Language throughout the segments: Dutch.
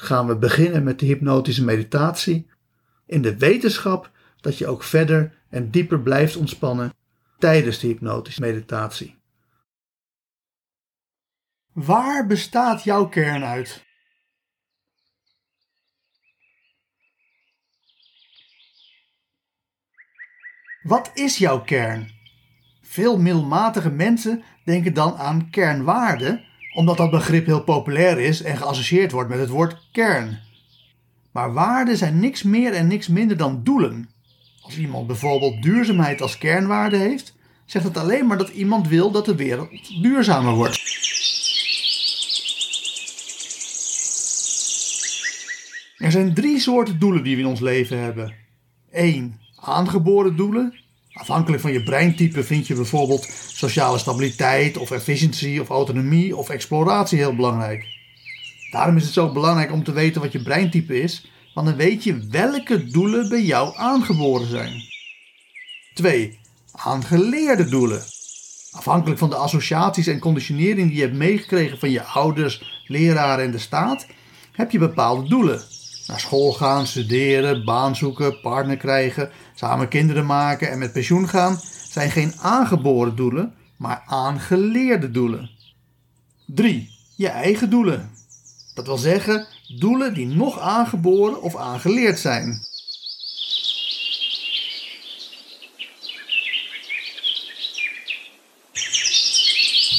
gaan we beginnen met de hypnotische meditatie in de wetenschap dat je ook verder en dieper blijft ontspannen tijdens de hypnotische meditatie. Waar bestaat jouw kern uit? Wat is jouw kern? Veel middelmatige mensen denken dan aan kernwaarden omdat dat begrip heel populair is en geassocieerd wordt met het woord kern. Maar waarden zijn niks meer en niks minder dan doelen. Als iemand bijvoorbeeld duurzaamheid als kernwaarde heeft, zegt het alleen maar dat iemand wil dat de wereld duurzamer wordt. Er zijn drie soorten doelen die we in ons leven hebben. 1. Aangeboren doelen, Afhankelijk van je breintype vind je bijvoorbeeld sociale stabiliteit of efficiëntie of autonomie of exploratie heel belangrijk. Daarom is het zo belangrijk om te weten wat je breintype is, want dan weet je welke doelen bij jou aangeboren zijn. 2. Aangeleerde doelen. Afhankelijk van de associaties en conditionering die je hebt meegekregen van je ouders, leraren en de staat, heb je bepaalde doelen. Naar school gaan, studeren, baan zoeken, partner krijgen, samen kinderen maken en met pensioen gaan zijn geen aangeboren doelen, maar aangeleerde doelen. 3. Je eigen doelen. Dat wil zeggen doelen die nog aangeboren of aangeleerd zijn.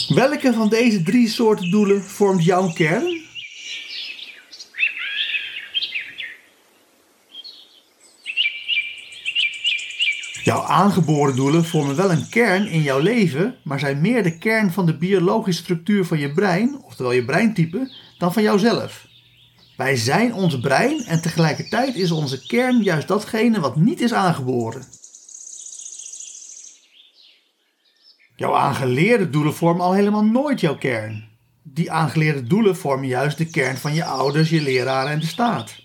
Welke van deze drie soorten doelen vormt jouw kern? Jouw aangeboren doelen vormen wel een kern in jouw leven, maar zijn meer de kern van de biologische structuur van je brein, oftewel je breintype, dan van jouzelf. Wij zijn ons brein en tegelijkertijd is onze kern juist datgene wat niet is aangeboren. Jouw aangeleerde doelen vormen al helemaal nooit jouw kern. Die aangeleerde doelen vormen juist de kern van je ouders, je leraren en de staat.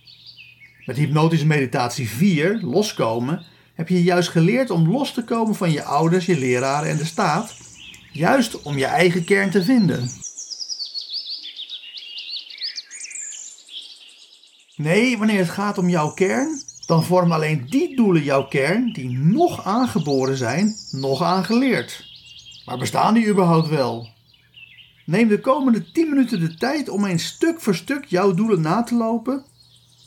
Met hypnotische meditatie 4, loskomen, heb je juist geleerd om los te komen van je ouders, je leraren en de staat, juist om je eigen kern te vinden. Nee, wanneer het gaat om jouw kern, dan vormen alleen die doelen jouw kern die nog aangeboren zijn, nog aangeleerd. Maar bestaan die überhaupt wel? Neem de komende 10 minuten de tijd om eens stuk voor stuk jouw doelen na te lopen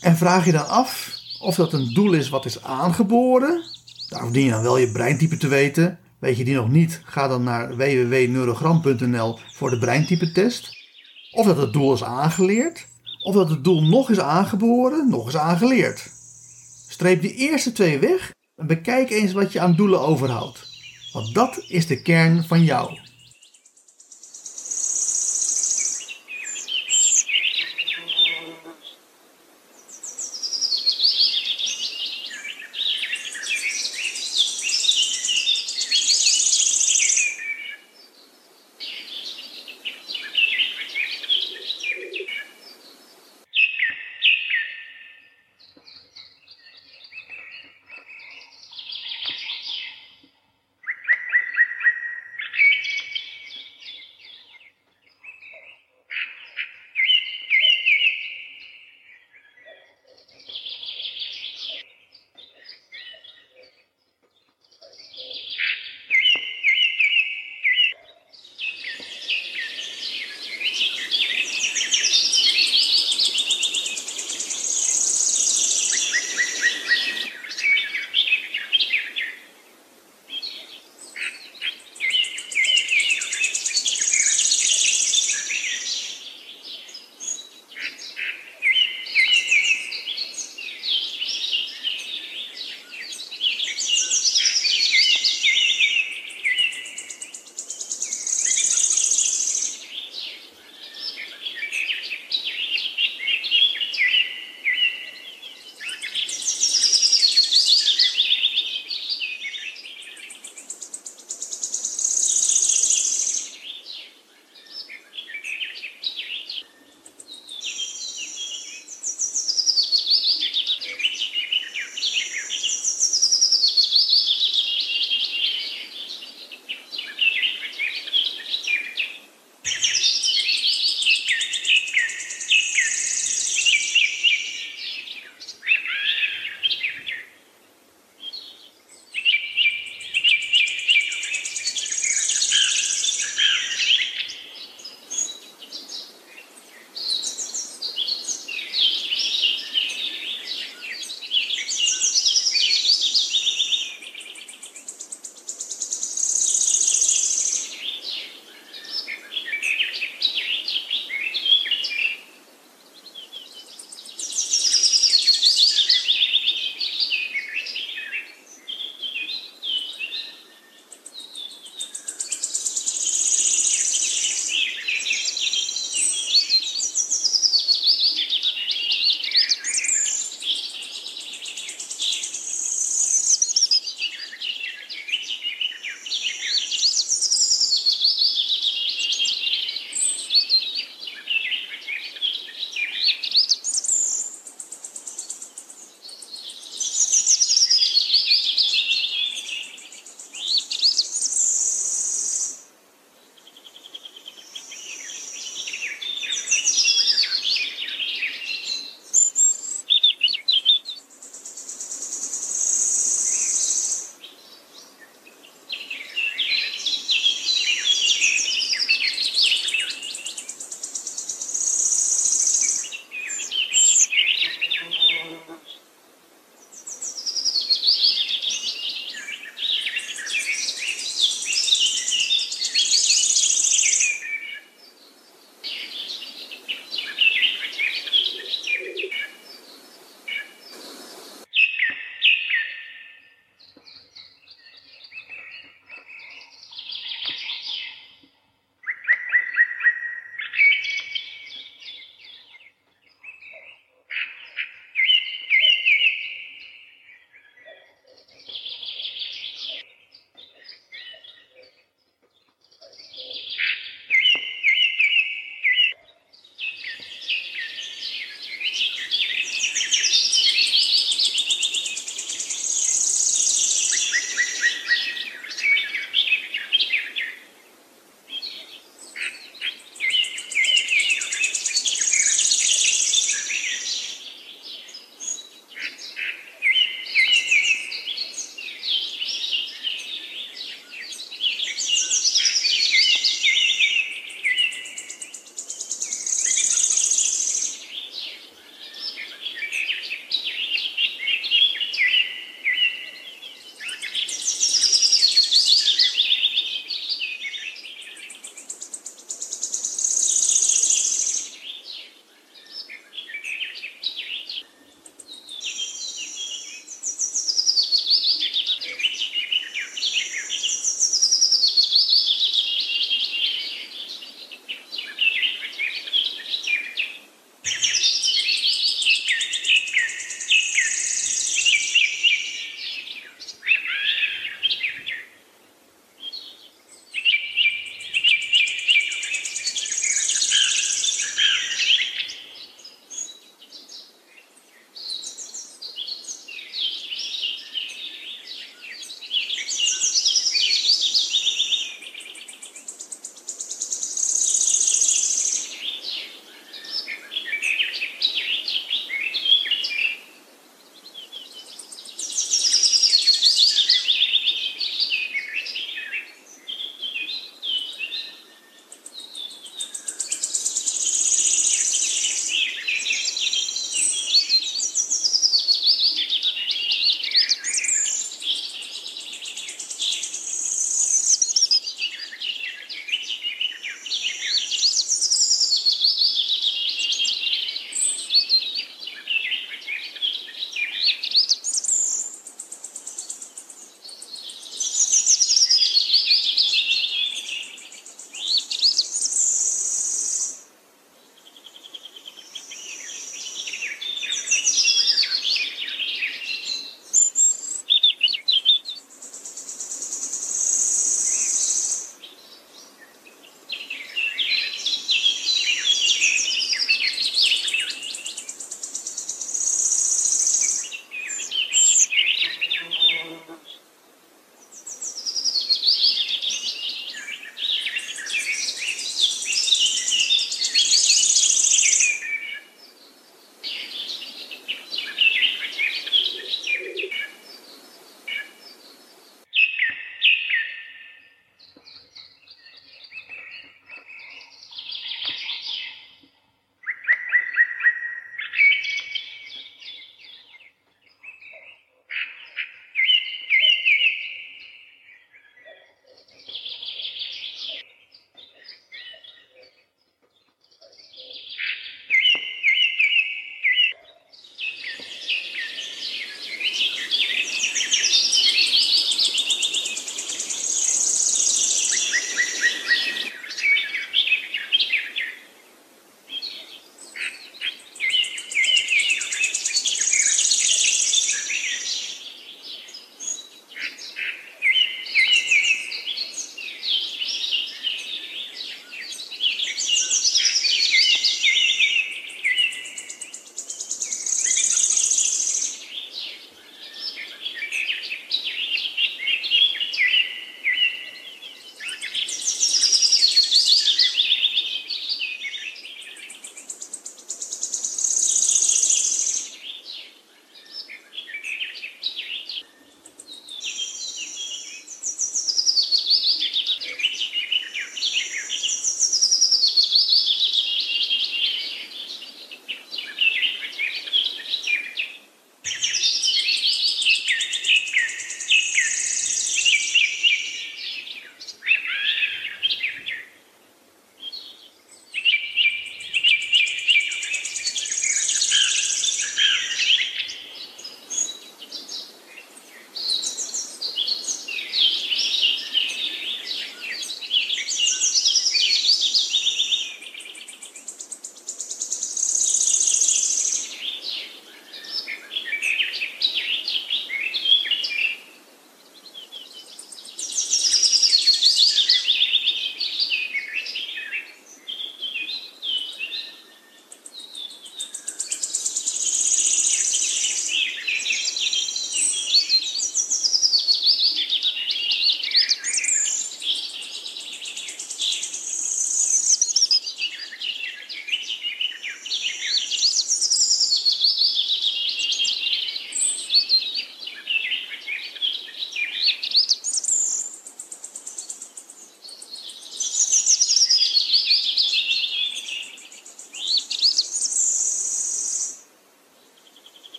en vraag je dan af of dat een doel is wat is aangeboren. Daarom dien je dan wel je breintype te weten. Weet je die nog niet? Ga dan naar www.neurogram.nl voor de breintype test. Of dat het doel is aangeleerd, of dat het doel nog is aangeboren, nog is aangeleerd. Streep die eerste twee weg en bekijk eens wat je aan doelen overhoudt. Want dat is de kern van jou.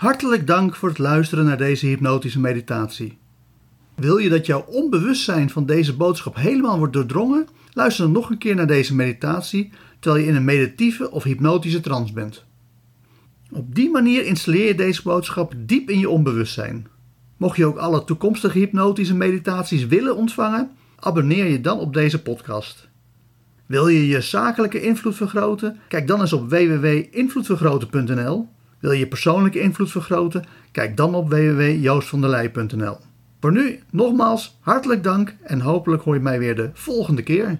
Hartelijk dank voor het luisteren naar deze hypnotische meditatie. Wil je dat jouw onbewustzijn van deze boodschap helemaal wordt doordrongen? Luister dan nog een keer naar deze meditatie terwijl je in een meditieve of hypnotische trance bent. Op die manier installeer je deze boodschap diep in je onbewustzijn. Mocht je ook alle toekomstige hypnotische meditaties willen ontvangen, abonneer je dan op deze podcast. Wil je je zakelijke invloed vergroten? Kijk dan eens op www.invloedvergroten.nl. Wil je persoonlijke invloed vergroten? Kijk dan op www.joostvanderlei.nl. Voor nu nogmaals hartelijk dank en hopelijk hoor je mij weer de volgende keer.